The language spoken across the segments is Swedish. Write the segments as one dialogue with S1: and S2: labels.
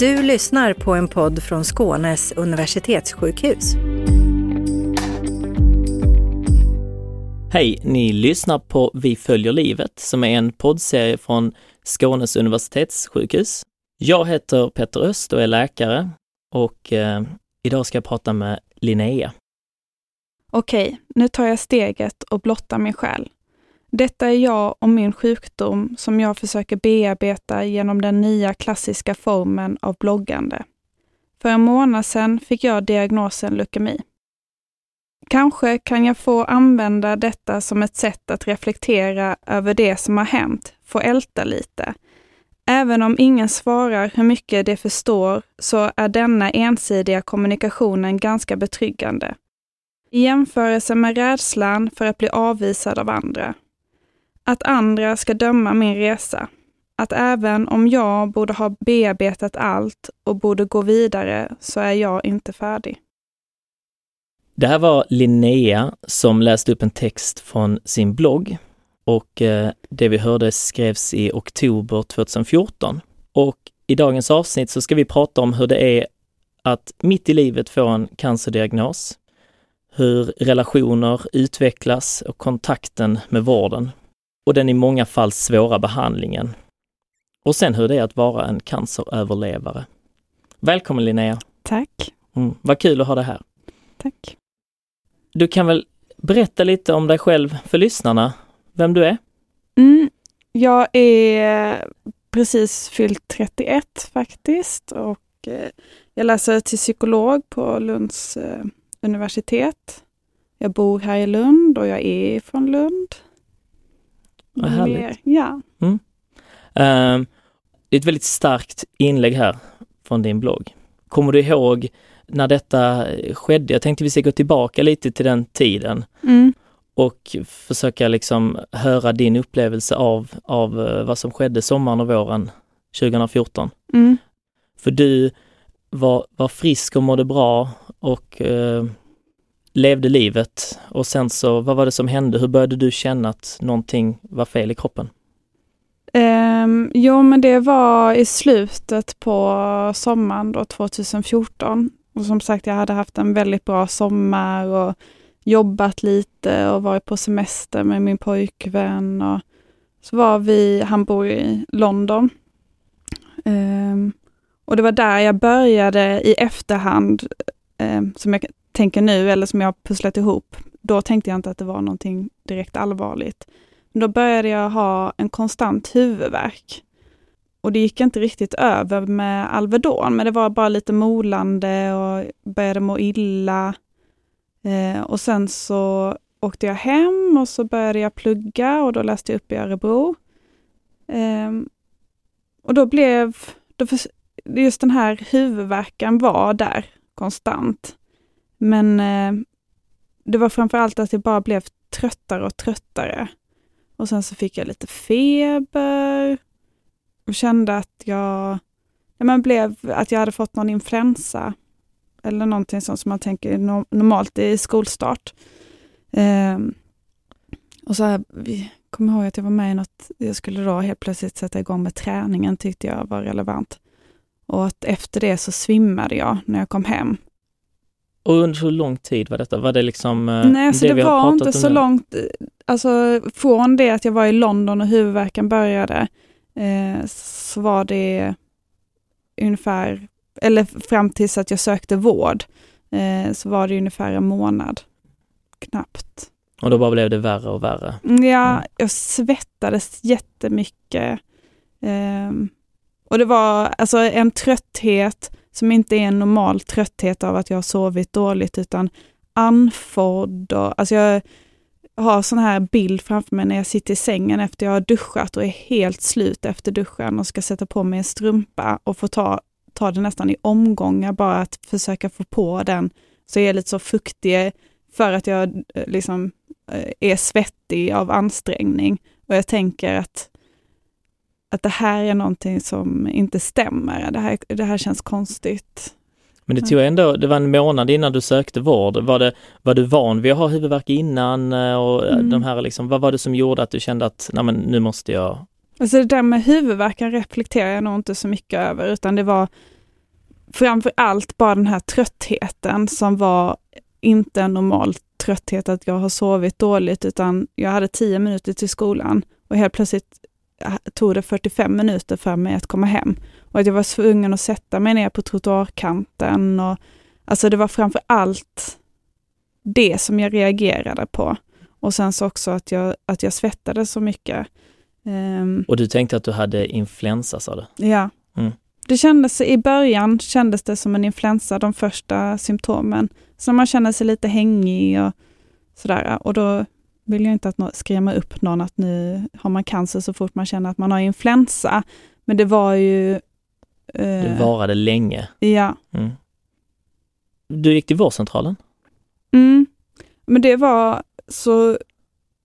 S1: Du lyssnar på en podd från Skånes universitetssjukhus.
S2: Hej, ni lyssnar på Vi följer livet som är en poddserie från Skånes universitetssjukhus. Jag heter Petter Öst och är läkare och eh, idag ska jag prata med Linnea.
S3: Okej, nu tar jag steget och blottar min själ. Detta är jag och min sjukdom som jag försöker bearbeta genom den nya klassiska formen av bloggande. För en månad sedan fick jag diagnosen leukemi. Kanske kan jag få använda detta som ett sätt att reflektera över det som har hänt, få älta lite. Även om ingen svarar hur mycket de förstår så är denna ensidiga kommunikationen ganska betryggande. I jämförelse med rädslan för att bli avvisad av andra. Att andra ska döma min resa. Att även om jag borde ha bearbetat allt och borde gå vidare så är jag inte färdig.
S2: Det här var Linnea som läste upp en text från sin blogg och eh, det vi hörde skrevs i oktober 2014. Och i dagens avsnitt så ska vi prata om hur det är att mitt i livet få en cancerdiagnos, hur relationer utvecklas och kontakten med vården och den i många fall svåra behandlingen. Och sen hur det är att vara en canceröverlevare. Välkommen Linnea!
S3: Tack!
S2: Mm, vad kul att ha dig här!
S3: Tack!
S2: Du kan väl berätta lite om dig själv för lyssnarna, vem du är?
S3: Mm, jag är precis fyllt 31 faktiskt och eh, jag läser till psykolog på Lunds eh, universitet. Jag bor här i Lund och jag är från Lund.
S2: Vad härligt.
S3: Ja.
S2: Mm. Uh, det är ett väldigt starkt inlägg här från din blogg. Kommer du ihåg när detta skedde? Jag tänkte vi ska gå tillbaka lite till den tiden
S3: Mm.
S2: och försöka liksom höra din upplevelse av, av eh, vad som skedde sommaren och våren 2014.
S3: Mm.
S2: För du var, var frisk och mådde bra och eh, levde livet och sen så, vad var det som hände? Hur började du känna att någonting var fel i kroppen?
S3: Um, jo, men det var i slutet på sommaren då, 2014. Och som sagt, jag hade haft en väldigt bra sommar och jobbat lite och varit på semester med min pojkvän. Och så var vi, han bor i London. Um, och det var där jag började i efterhand, um, som jag tänker nu, eller som jag har pusslat ihop. Då tänkte jag inte att det var någonting direkt allvarligt. Då började jag ha en konstant huvudvärk. Och det gick inte riktigt över med Alvedon, men det var bara lite molande och började må illa. Eh, och sen så åkte jag hem och så började jag plugga och då läste jag upp i Örebro. Eh, och då blev, då för, just den här huvudvärken var där konstant. Men eh, det var framför allt att jag bara blev tröttare och tröttare. Och sen så fick jag lite feber och kände att jag, ja, men blev, att jag hade fått någon influensa. Eller någonting sånt som man tänker no normalt i skolstart. Eh, och så här, vi kommer ihåg att jag var med i något, jag skulle då helt plötsligt sätta igång med träningen tyckte jag var relevant. Och att efter det så svimmade jag när jag kom hem.
S2: Och under hur lång tid var detta? Var det liksom eh,
S3: Nej, alltså det,
S2: vi har
S3: var inte så
S2: nu?
S3: långt. eh, Alltså från det att jag var i London och huvudvärken började, eh, så var det ungefär, eller fram tills att jag sökte vård, eh, så var det ungefär en månad. Knappt.
S2: Och då bara blev det värre och värre.
S3: Mm, Ja,
S2: Mm.
S3: jag svettades jättemycket. Ehm, och det var alltså en trötthet som inte är en normal trötthet av att jag har sovit dåligt, utan andfådd och alltså jag har sån här bild framför mig när jag sitter i sängen efter jag har duschat och är helt slut efter duschen och ska sätta på mig en strumpa och få ta, ta det nästan i omgångar bara att försöka få på den så jag är lite så fuktig för att jag eh, liksom eh, är svettig av ansträngning. Och jag tänker att, att det här är någonting som inte stämmer. Det här, det här känns konstigt.
S2: Men det tog ändå, det var en månad innan du sökte vård. Var, det, var du van vid att ha huvudvärk innan eh, och
S3: Mm.
S2: de här liksom, vad var det som gjorde att du kände att, nej men nu måste jag,
S3: Alltså det där med huvudvärken reflekterar jag nog inte så mycket över, utan det var framför allt bara den här tröttheten som var inte en normal trötthet att jag har sovit dåligt, utan jag hade tio minuter till skolan och helt plötsligt tog det 45 minuter för mig att komma hem. Och att jag var tvungen att sätta mig ner på trottoarkanten. Och, alltså det var framför allt det som jag reagerade på. Och sen så också att jag, att jag svettades så mycket. Um,
S2: och du tänkte att du hade influensa sa du?
S3: Ja. Mm. Det kändes, i början kändes det som en influensa, de första symptomen. Så man känner sig lite hängig och sådär. Och då vill jag inte att skrämma upp någon att nu har man cancer så fort man känner att man har influensa. Men det var ju...
S2: Eh, det varade länge.
S3: Ja.
S2: Mm. Du gick till vårdcentralen?
S3: Mm. Men det var så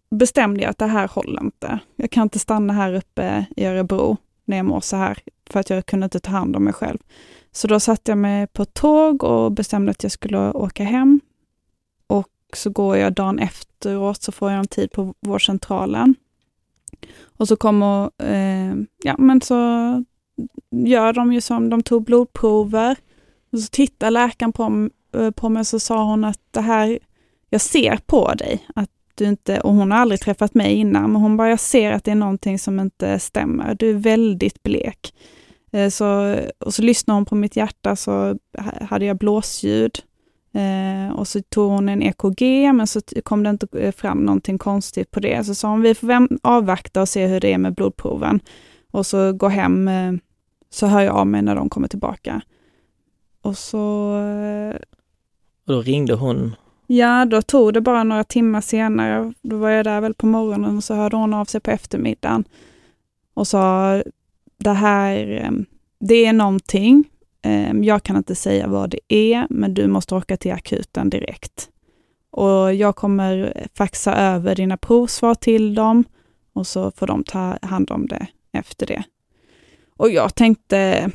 S3: bestämde jag att det här håller inte. Jag kan inte stanna här uppe i Örebro när jag mår så här, för att jag kunde inte ta hand om mig själv. Så då satte jag mig på ett tåg och bestämde att jag skulle åka hem. Och så går jag dagen efteråt så får jag en tid på vårdcentralen. Och så kommer, eh, ja men så gör de ju som, de tog blodprover. Och så tittar läkaren på, eh, på mig och så sa hon att det här, jag ser på dig att du inte, och hon har aldrig träffat mig innan, men hon bara, jag ser att det är någonting som inte stämmer. Du är väldigt blek. Eh, så, och så lyssnade hon på mitt hjärta så hade jag blåsljud. Eh, och så tog hon en EKG, men så kom det inte eh, fram någonting konstigt på det. Så sa hon, vi får avvakta och se hur det är med blodproven. Och så gå hem, eh, så hör jag av mig när de kommer tillbaka. Och så... Eh,
S2: och då ringde hon?
S3: Ja, då tog det bara några timmar senare. Då var jag där väl på morgonen och så hörde hon av sig på eftermiddagen och sa, det här, eh, det är någonting. Ehm, jag kan inte säga vad det är, men du måste åka till akuten direkt. Och jag kommer faxa över dina provsvar till dem och så får de ta hand om det efter det. Och jag tänkte,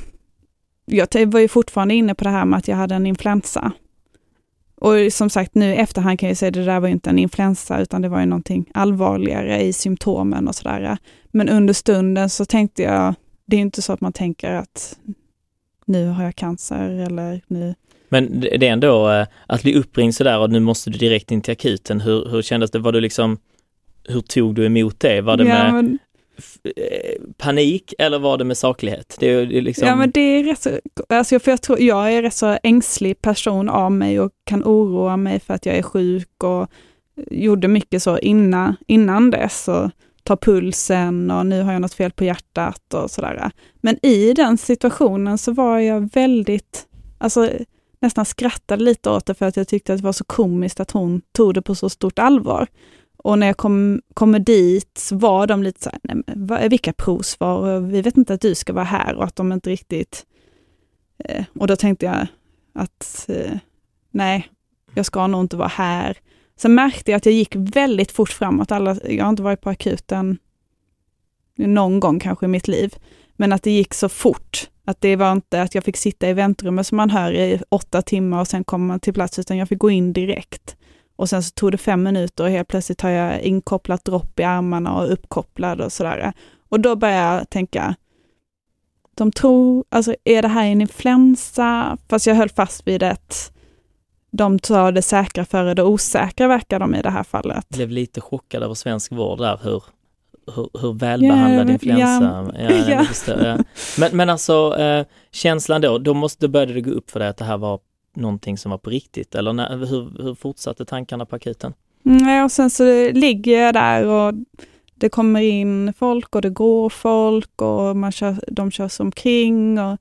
S3: jag var ju fortfarande inne på det här med att jag hade en influensa. Och som sagt, nu i efterhand kan jag säga att det där var inte en influensa, utan det var ju någonting allvarligare i symptomen och sådär. Men under stunden så tänkte jag, det är inte så att man tänker att nu har jag cancer eller nu...
S2: Men det är ändå eh, att bli uppringd sådär och nu måste du direkt in till akuten. Hur, hur kändes det? Var du liksom, hur tog du emot det? Var det ja, med men... Eh, panik eller var det med saklighet? Det är liksom...
S3: Ja men det är rätt så, alltså för jag tror, jag är rätt så ängslig person av mig och kan oroa mig för att jag är sjuk och gjorde mycket så innan, innan dess. Och, ta pulsen och nu har jag något fel på hjärtat och sådär. Men i den situationen så var jag väldigt, alltså nästan skrattade lite åt det för att jag tyckte att det var så komiskt att hon tog det på så stort allvar. Och när jag kom, kommer dit så var de lite så här, nej men, vilka provsvar, vi vet inte att du ska vara här och att de inte riktigt... Eh, och då tänkte jag att eh, nej, jag ska nog inte vara här. Sen märkte jag att jag gick väldigt fort framåt. Alla, jag har inte varit på akuten någon gång kanske i mitt liv, men att det gick så fort. Att det var inte att jag fick sitta i väntrummet som man hör i åtta timmar och sen kommer man till plats, utan jag fick gå in direkt. Och sen så tog det fem minuter och helt plötsligt har jag inkopplat dropp i armarna och uppkopplad och sådär. Och då började jag tänka, de tror, alltså är det här en influensa? Fast jag höll fast vid ett de tar det säkra före det osäkra verkar de i det här fallet.
S2: Jag blev lite chockad över svensk vård där, hur, hur, hur välbehandlad yeah, influensa. Ja, ja, ja. Men, men alltså eh, känslan då, då, måste, då började det gå upp för dig att det här var någonting som var på riktigt eller när, hur, hur fortsatte tankarna på akuten?
S3: Nej, mm, och sen så ligger jag där och det kommer in folk och det går folk och man kör, de körs omkring och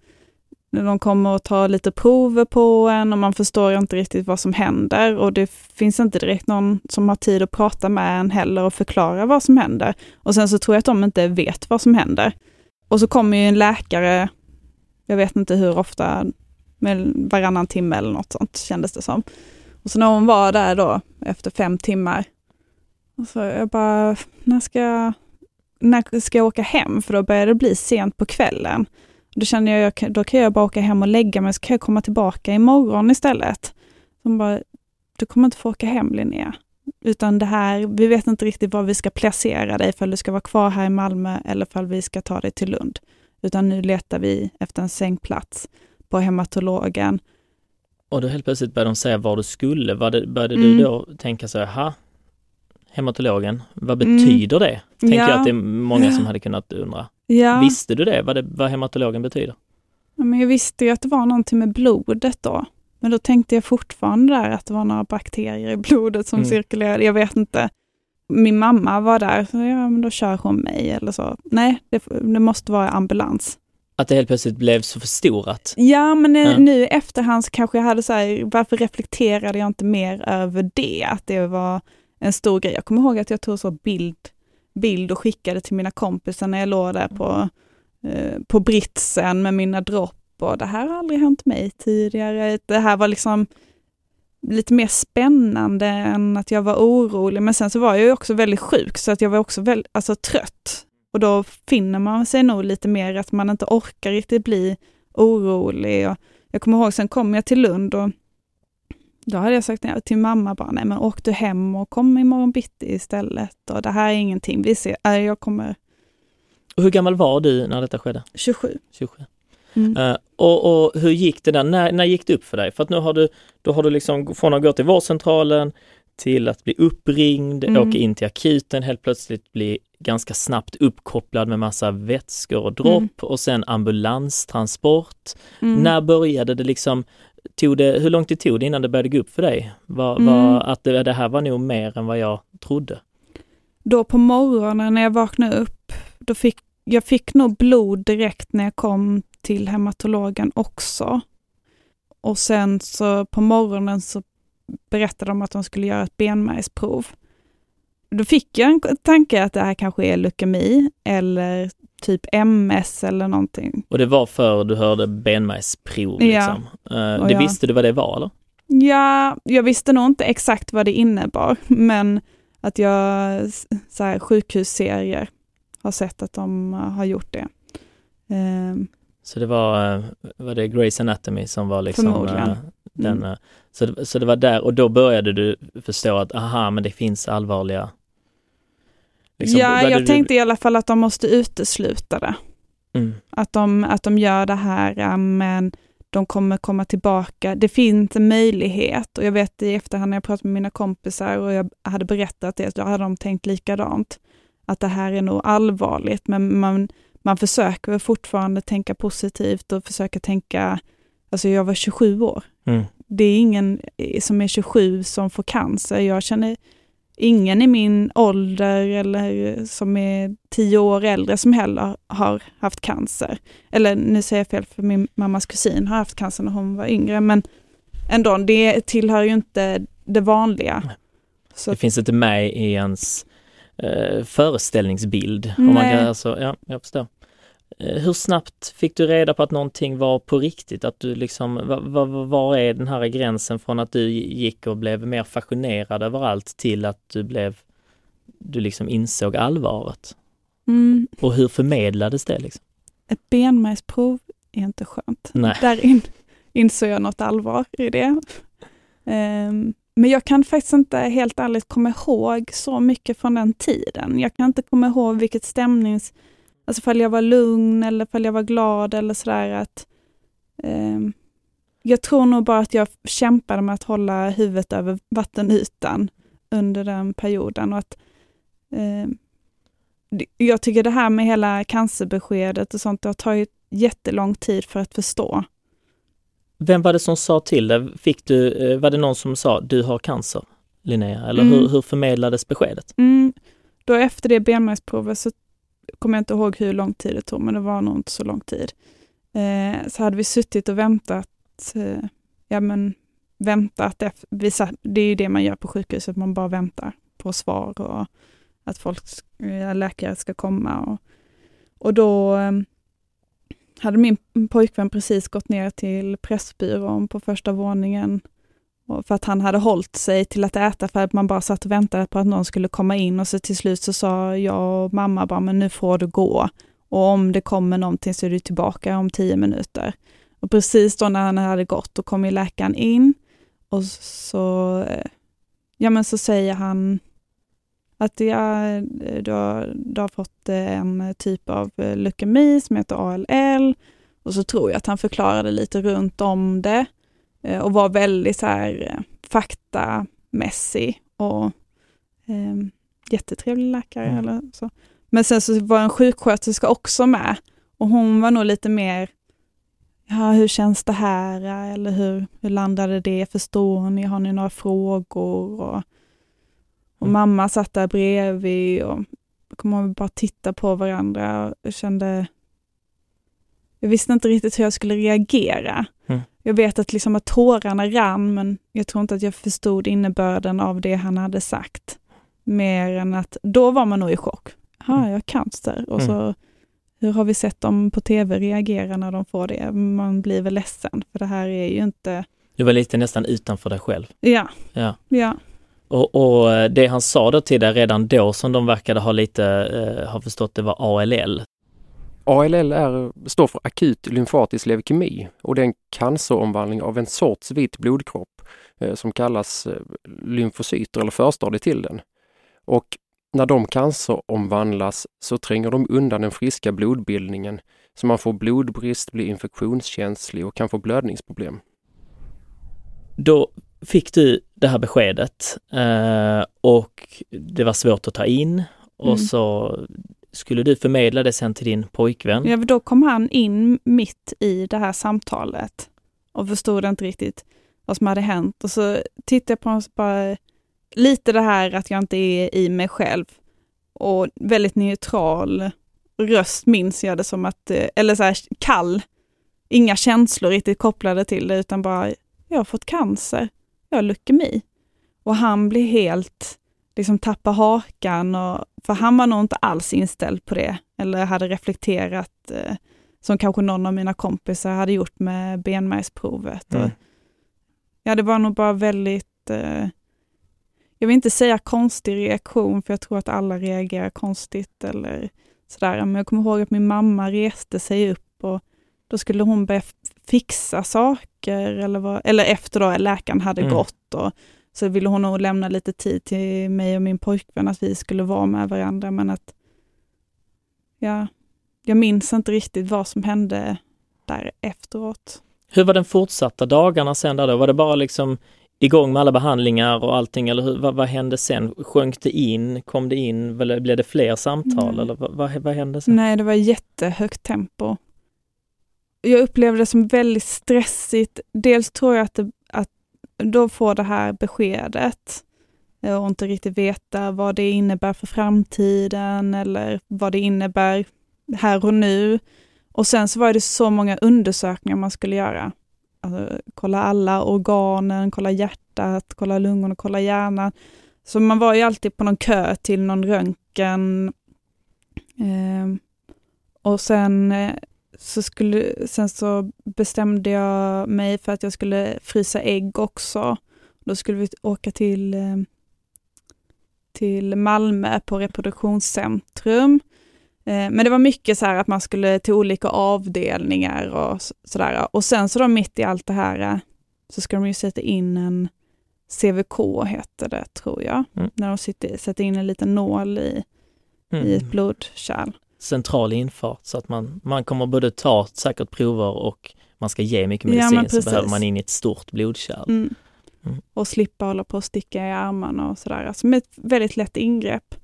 S3: de kommer och tar lite prover på en och man förstår inte riktigt vad som händer och det finns inte direkt någon som har tid att prata med en heller och förklara vad som händer. Och sen så tror jag att de inte vet vad som händer. Och så kommer ju en läkare, jag vet inte hur ofta, med varannan timme eller något sånt kändes det som. Och så när hon var där då efter fem timmar, och så jag bara, när ska jag, när ska jag åka hem? För då börjar det bli sent på kvällen. Då känner jag, då kan jag bara åka hem och lägga mig, så kan jag komma tillbaka imorgon istället. De bara, du kommer inte få åka hem Linnea. Utan det här, vi vet inte riktigt var vi ska placera dig, för du ska vara kvar här i Malmö eller för vi ska ta dig till Lund. Utan nu letar vi efter en sängplats. på hematologen.
S2: Och då helt plötsligt började de säga var du skulle. Det, började
S3: Mm.
S2: du då tänka så här, hematologen, vad betyder det? Tänker
S3: Mm. Ja.
S2: jag att det är många som hade kunnat undra.
S3: Ja,
S2: Visste du det, vad, det, vad hematologen betyder?
S3: Ja, men jag visste ju att det var någonting med blodet då. Men då tänkte jag fortfarande där att det var några bakterier i blodet som
S2: Mm.
S3: cirkulerade. Jag vet inte. Min mamma var där, så ja, men då kör hon mig eller så. Nej, det, det måste vara ambulans.
S2: Att det helt plötsligt blev så förstorat.
S3: Ja, men nu,
S2: Ja.
S3: nu efterhand så kanske jag hade så här, varför reflekterade jag inte mer över det? Att det var en stor grej. Jag kommer ihåg att jag tog så bild, bild och skickade till mina kompisar när jag låg där på, eh, på britsen med mina dropp och det här har aldrig hänt mig tidigare. Det här var liksom lite mer spännande än att jag var orolig. Men sen så var jag ju också väldigt sjuk så att jag var också väldigt, alltså, trött. Och då finner man sig nog lite mer att man inte orkar riktigt bli orolig. Och jag kommer ihåg, sen kom jag till Lund och då hade jag sagt till mamma bara, nej men åk du hem och kom imorgon bitti istället. Och det här är ingenting, vi ser, äh, jag kommer
S2: Och hur gammal var du när detta skedde?
S3: 27.
S2: 27.
S3: Mm.
S2: Eh, och, och hur gick det där? När, när gick det upp för dig? För att nu har du, då har du liksom från att gå till vårdcentralen till att bli uppringd,
S3: Mm.
S2: åka in till akuten, helt plötsligt bli ganska snabbt uppkopplad med massa vätskor och dropp
S3: Mm.
S2: och sen ambulanstransport.
S3: Mm.
S2: När började det liksom, tog det, hur lång tid tog det innan det började gå upp för dig? Var,
S3: Mm.
S2: var, att det, det här var nog mer än vad jag trodde.
S3: Då på morgonen när jag vaknade upp, då fick jag fick nog blod direkt när jag kom till hematologen också. Och sen så på morgonen så berättade de att de skulle göra ett benmärgsprov. Då fick jag en tanke att det här kanske är leukemi eller typ MS eller någonting.
S2: Och det var för du hörde benmärgsprov
S3: Ja.
S2: liksom. Eh,
S3: Och
S2: det
S3: jag-
S2: visste du vad det var eller?
S3: Ja, jag visste nog inte exakt vad det innebar, men att jag så här, sjukhusserier har sett att de eh, har gjort det. Ehm,
S2: Så det var, eh, var det Grey's Anatomy som var liksom eh, den,
S3: mm.
S2: eh, så, det, så det var där och då började du förstå att aha men det finns allvarliga liksom,
S3: ja, jag tänkte i alla fall att de måste utesluta det.
S2: mm,
S3: Att de, att de gör det här, men de kommer komma tillbaka. Det finns en möjlighet och jag vet i efterhand när jag pratade med mina kompisar och jag hade berättat det, då hade de tänkt likadant. Att det här är nog allvarligt, men man, man försöker fortfarande tänka positivt och försöka tänka, alltså jag var 27 år.
S2: mm,
S3: Det är ingen som är 27 som får cancer. Jag känner ingen i min ålder eller som är 10 år äldre som heller har haft cancer. Eller nu säger jag fel, för min mammas kusin har haft cancer när hon var yngre, men ändå, det tillhör ju inte det vanliga. Så
S2: det finns inte med i ens eh, föreställningsbild. Om man kan, alltså, ja, jag förstår. Eh, hur snabbt fick du reda på att någonting var på riktigt? Att du liksom, var, var, är den här gränsen från att du gick och blev mer fascinerad över allt till att du blev, du liksom insåg allvaret?
S3: mm,
S2: Och hur förmedlades det liksom?
S3: ett benmärgsprov är inte skönt.
S2: Nej.
S3: Där in, insåg jag något allvar i det. Ehm, men jag kan faktiskt inte helt ärligt komma ihåg så mycket från den tiden. Jag kan inte komma ihåg vilket stämnings... Alltså ifall jag var lugn eller ifall jag var glad eller sådär att... ehm, jag tror nog bara att jag kämpade med att hålla huvudet över vattenytan under den perioden och att det- jag tycker det här med hela cancerbeskedet och sånt, det har tagit jättelång tid för att förstå.
S2: Vem var det som sa till dig? Fick du, eh, var det någon som sa du har cancer, Linnea? Eller
S3: Mm.
S2: hur, hur förmedlades beskedet?
S3: Mm, då efter det benmärgsprovet så kommer jag inte ihåg hur lång tid det tog, men det var nog inte så lång tid. Eh, så hade vi suttit och väntat, eh, ja men väntat, vi satt, det är ju det man gör på sjukhuset, man bara väntar på svar och att folk, eh, läkare ska komma. Och, och då eh, hade min pojkvän precis gått ner till Pressbyrån på första våningen för att han hade hållit sig till att äta för att man bara satt och väntade på att någon skulle komma in och så till slut så sa jag och mamma bara, men nu får du gå. Och om det kommer någonting så är du tillbaka om tio minuter. Och precis då när han hade gått, då kom ju läkaren in och så, eh, ja men så säger han att jag, du, har, du har fått eh, en typ av eh, leukemi som heter ALL Och så tror jag att han förklarade lite runt om det och var väldigt så här eh, faktamässig och eh, jättetrevlig läkare
S2: Mm.
S3: eller så. Men sen så var en sjuksköterska också med och hon var nog lite mer Ja, hur känns det här? Eller hur, hur landade det? Förstår ni? Har ni några frågor? Och, och
S2: Mm.
S3: mamma satt där bredvid och ihåg att vi bara titta på varandra och kände jag visste inte riktigt hur jag skulle reagera.
S2: Mm.
S3: Jag vet att, liksom att tårarna rann, men jag tror inte att jag förstod innebörden av det han hade sagt. Mer än att då var man nog i chock. Ja,
S2: Mm.
S3: jag har cancer. Och
S2: Mm.
S3: så, hur har vi sett dem på tv reagera när de får det? Man blir väl ledsen, för det här är ju inte...
S2: Du var lite nästan utanför dig själv.
S3: Ja,
S2: Ja.
S3: ja.
S2: Och, och eh, det han sa då till dig redan då som de verkade ha lite, eh, ha förstått det var ALL.
S4: ALL är, står för akut lymfatisk leukemi och det är en canceromvandling av en sorts vit blodkropp eh, som kallas eh, lymfocyter eller förstadiet till den. Och när de canceromvandlas så tränger de undan den friska blodbildningen så man får blodbrist, blir infektionskänslig och kan få blödningsproblem.
S2: Då fick du det här beskedet eh, och det var svårt att ta in och
S3: Mm.
S2: så skulle du förmedla det sen till din pojkvän.
S3: ja då kom han in mitt i det här samtalet och förstod inte riktigt vad som hade hänt. Och så tittade jag på honom och bara, lite det här att jag inte är i mig själv och väldigt neutral röst minns jag det som att, eh, eller så här kall, inga känslor riktigt kopplade till det utan bara, jag har fått cancer, jag har leukemi. Och han blir helt, liksom tappar hakan, och, för han var nog inte alls inställd på det, eller hade reflekterat eh, som kanske någon av mina kompisar hade gjort med benmärgsprovet.
S2: Mm.
S3: Och, ja, det var nog bara väldigt, eh, jag vill inte säga konstig reaktion, för jag tror att alla reagerar konstigt eller sådär. Men jag kommer ihåg att min mamma reste sig upp och då skulle hon börja fixa saker, eller, vad, eller efter då läkaren hade
S2: Mm.
S3: gått. Och, så ville hon nog lämna lite tid till mig och min pojkvän, att vi skulle vara med varandra, men att ja, jag minns inte riktigt vad som hände där efteråt.
S2: Hur var den fortsatta dagarna sen där då? Var det bara liksom igång med alla behandlingar och allting eller hur, vad, vad hände sen? Sjönk det in? Kom det in? Eller blev det fler samtal
S3: Nej.
S2: eller vad, vad, vad hände sen?
S3: Nej, det var jättehögt tempo. Jag upplevde det som väldigt stressigt. Dels tror jag att, det, då får det här beskedet och inte riktigt veta vad det innebär för framtiden eller vad det innebär här och nu. Och sen så var det så många undersökningar man skulle göra. Alltså, kolla alla organen, kolla hjärtat, kolla lungorna, kolla hjärnan. Så man var ju alltid på någon kö till någon röntgen. Eh, och sen, eh, så skulle, sen så bestämde jag mig för att jag skulle frysa ägg också. Då skulle vi åka till, eh, till Malmö på reproduktionscentrum. Eh, Men det var mycket så här att man skulle till olika avdelningar och sådär. Och sen så då mitt i allt det här eh, så ska de ju sätta in en CVK, heter det tror jag.
S2: Mm.
S3: När de sitter, sätter in en liten nål i, i ett
S2: Mm.
S3: blodkärl.
S2: Central infart så att man, man kommer både ta säkert prover och man ska ge mycket
S3: Ja,
S2: medicin
S3: men
S2: så behöver man in i ett stort blodkärl.
S3: Mm.
S2: Mm.
S3: Och slippa hålla på och sticka i armarna och sådär. Alltså med ett väldigt lätt ingrepp.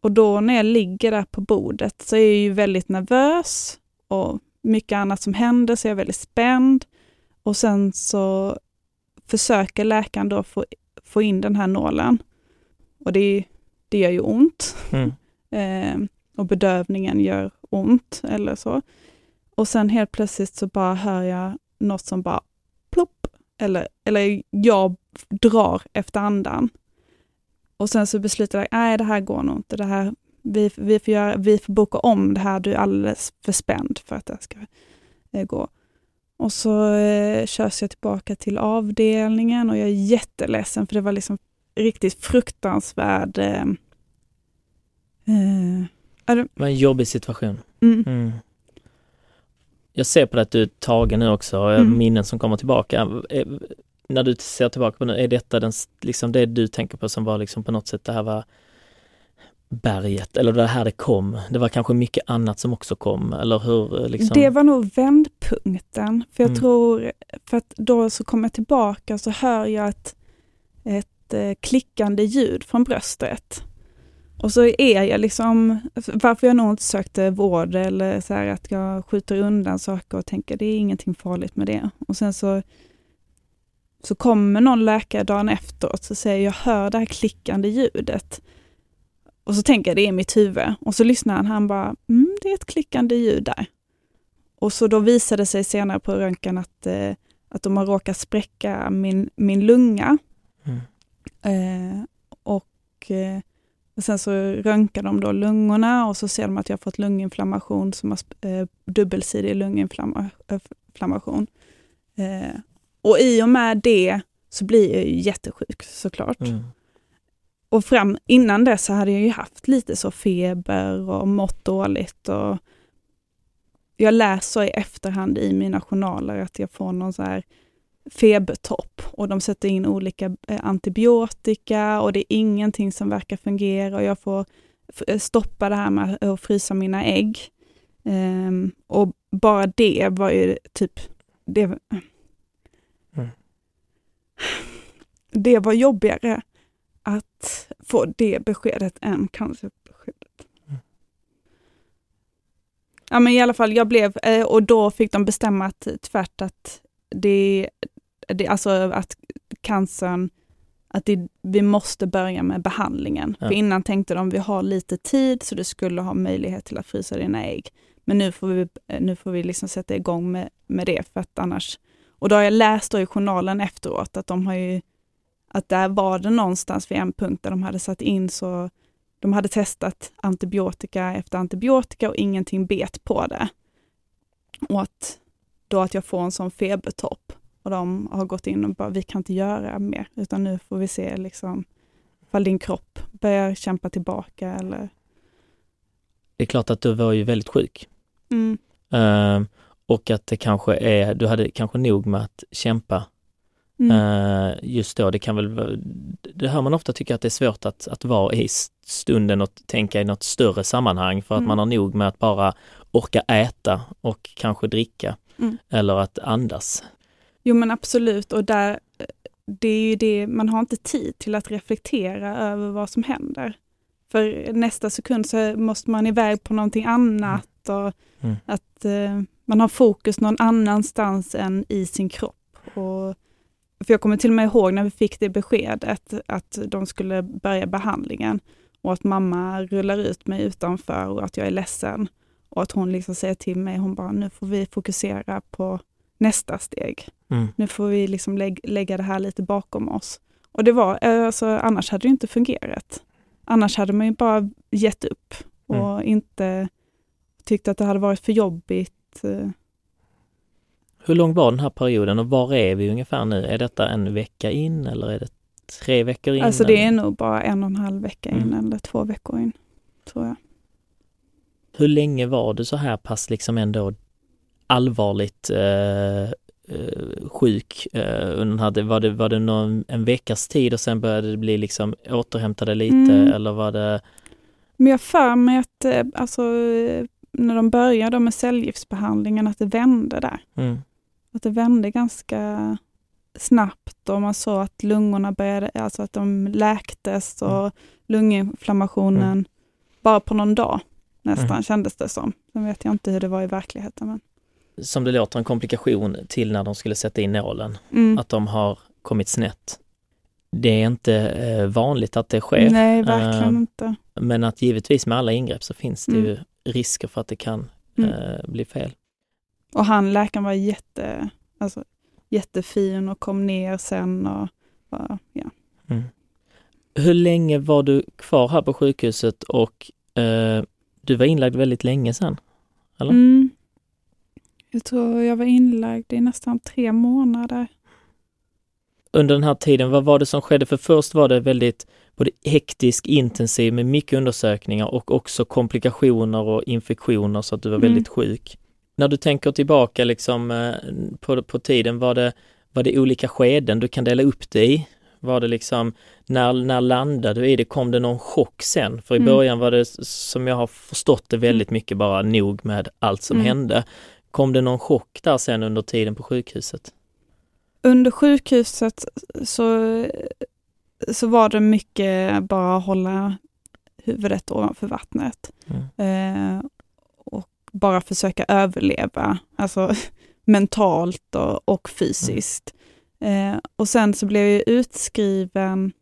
S3: Och då när jag ligger där på bordet så är jag ju väldigt nervös och mycket annat som händer så jag är väldigt spänd. Och sen så försöker läkaren då få, få in den här nålen. Och det, det gör ju ont.
S2: Mm.
S3: Och bedövningen gör ont eller så. Och sen helt plötsligt så bara hör jag något som bara plopp, eller, eller jag drar efter andan. Och sen så beslutar jag, nej det här går nog inte, det här, vi, vi, får göra, vi får boka om det här, du är alldeles för spänd för att det ska eh, gå. Och så eh, körs jag tillbaka till avdelningen och jag är jätteledsen för det var liksom riktigt fruktansvärd eh, eh, ja, det-
S2: var en jobbig situation.
S3: mm,
S2: Mm. Jag ser på det att du är tagen nu också,
S3: Mm.
S2: minnen som kommer tillbaka. När du ser tillbaka på nu, är detta den, liksom det du tänker på som var liksom på något sätt det här var berget, eller det här det kom? Det var kanske mycket annat som också kom, eller hur? Liksom?
S3: Det var nog vändpunkten punkten. För jag
S2: Mm.
S3: tror, för att då så kommer jag tillbaka så hör jag ett, ett eh, klickande ljud från bröstet. Och så är jag liksom, varför jag nog inte sökte vård eller så här att jag skjuter undan saker och tänker det är ingenting farligt med det. Och sen så, så kommer någon läkare dagen efteråt och säger jag hör det här klickande ljudet. Och så tänker jag det är mitt huvud. Och så lyssnar han, han bara, mm, det är ett klickande ljud där. Och så då visade det sig senare på röntgen att, eh, att de har råkat spräcka min, min lunga.
S2: Mm.
S3: Eh, och, eh, och sen så röntgar de då lungorna och så ser de att jag har fått lunginflammation som har eh, dubbelsidig lunginflammation. Eh, och i och med det så blir jag ju jättesjuk såklart.
S2: Mm.
S3: Och fram innan dess så hade jag ju haft lite så feber och mått dåligt. Och jag läser i efterhand i mina journaler att jag får någon så här febertopp och de sätter in olika eh, antibiotika och det är ingenting som verkar fungera och jag får eh, stoppa det här med att frysa mina ägg. Ehm, och bara det var ju typ, det,
S2: Mm.
S3: det var jobbigare att få det beskedet än cancerbeskedet.
S2: Mm.
S3: Ja men i alla fall, jag blev, eh, och då fick de bestämma att tvärt att det, det alltså att cancern, att det, vi måste börja med behandlingen.
S2: Ja.
S3: För innan tänkte de vi har lite tid så du skulle ha möjlighet till att frysa dina ägg. Men nu får vi, eh, nu får vi liksom sätta igång med, med det för att annars, och då har jag läst i journalen efteråt att de har ju att där var det någonstans vid en punkt där de hade satt in så de hade testat antibiotika efter antibiotika och ingenting bet på det. Och att då att jag får en sån febertopp och de har gått in och bara, vi kan inte göra mer, utan nu får vi se liksom ifall din kropp börjar kämpa tillbaka eller...
S2: Det är klart att du var ju väldigt sjuk.
S3: Mm.
S2: Ehm, och att det kanske är, du hade kanske nog med att kämpa
S3: Mm.
S2: Eh, just då, det kan väl det hör man ofta tycker att det är svårt att, att vara i stunden och tänka i något större sammanhang för att
S3: Mm.
S2: man har nog med att bara orka äta och kanske dricka
S3: Mm.
S2: eller att andas.
S3: Jo men absolut och där, det är ju det, man har inte tid till att reflektera över vad som händer. För nästa sekund så måste man iväg på någonting annat och
S2: Mm.
S3: att eh, man har fokus någon annanstans än i sin kropp. Och, för jag kommer till och med ihåg när vi fick det beskedet att de skulle börja behandlingen och att mamma rullar ut mig utanför och att jag är ledsen. Och att hon liksom säger till mig, hon bara, nu får vi fokusera på nästa steg.
S2: Mm.
S3: Nu får vi liksom lägg, lägga det här lite bakom oss. Och det var, eh, alltså, annars hade det inte fungerat. Annars hade man ju bara gett upp och inte tyckt att det hade varit för jobbigt. eh.
S2: Hur lång var den här perioden och var är vi ungefär nu? Är detta en vecka in eller är det tre veckor in?
S3: Alltså det är nog bara en och en halv vecka in
S2: Mm.
S3: eller två veckor in, tror jag.
S2: Hur länge var du så här pass liksom ändå allvarligt eh, eh, sjuk? Eh, under den här, var det, var det någon, en veckas tid och sen började det bli liksom återhämtade lite
S3: Mm.
S2: eller var det?
S3: Men jag för mig att eh, alltså, när de började med cellgiftsbehandlingen att det vände där.
S2: Mm,
S3: Att det vände ganska snabbt och man såg att lungorna började, alltså att de läktes och
S2: Mm.
S3: lunginflammationen bara på någon dag nästan
S2: Mm.
S3: kändes det som. Sen vet jag inte hur det var i verkligheten. Men.
S2: Som det låter en komplikation till när de skulle sätta in nålen,
S3: Mm.
S2: att de har kommit snett. Det är inte eh, vanligt att det sker,
S3: Nej, verkligen
S2: Eh,
S3: inte.
S2: men att givetvis med alla ingrepp så finns det
S3: Mm.
S2: ju risker för att det kan
S3: Mm.
S2: eh, bli fel.
S3: Och han, läkaren var jätte, alltså, jättefin och kom ner sen och bara, ja.
S2: Mm. Hur länge var du kvar här på sjukhuset och eh, du var inlagd väldigt länge sen? Eller?
S3: Mm. Jag tror jag var inlagd i nästan tre månader.
S2: Under den här tiden, vad var det som skedde? För först var det väldigt både hektisk, intensiv med mycket undersökningar och också komplikationer och infektioner så att du var
S3: Mm.
S2: väldigt sjuk. När du tänker tillbaka liksom eh, på, på tiden, var det, var det olika skeden du kan dela upp det i? Var det liksom, när, när landade du i det? Kom det någon chock sen? För i
S3: Mm.
S2: början var det, som jag har förstått det, väldigt mycket bara nog med allt som
S3: Mm.
S2: hände. Kom det någon chock där sen under tiden på sjukhuset?
S3: Under sjukhuset så, så var det mycket bara hålla huvudet ovanför vattnet.
S2: Mm.
S3: Eh, och bara försöka överleva, alltså mentalt och, och fysiskt. Eh, och sen så blev jag utskriven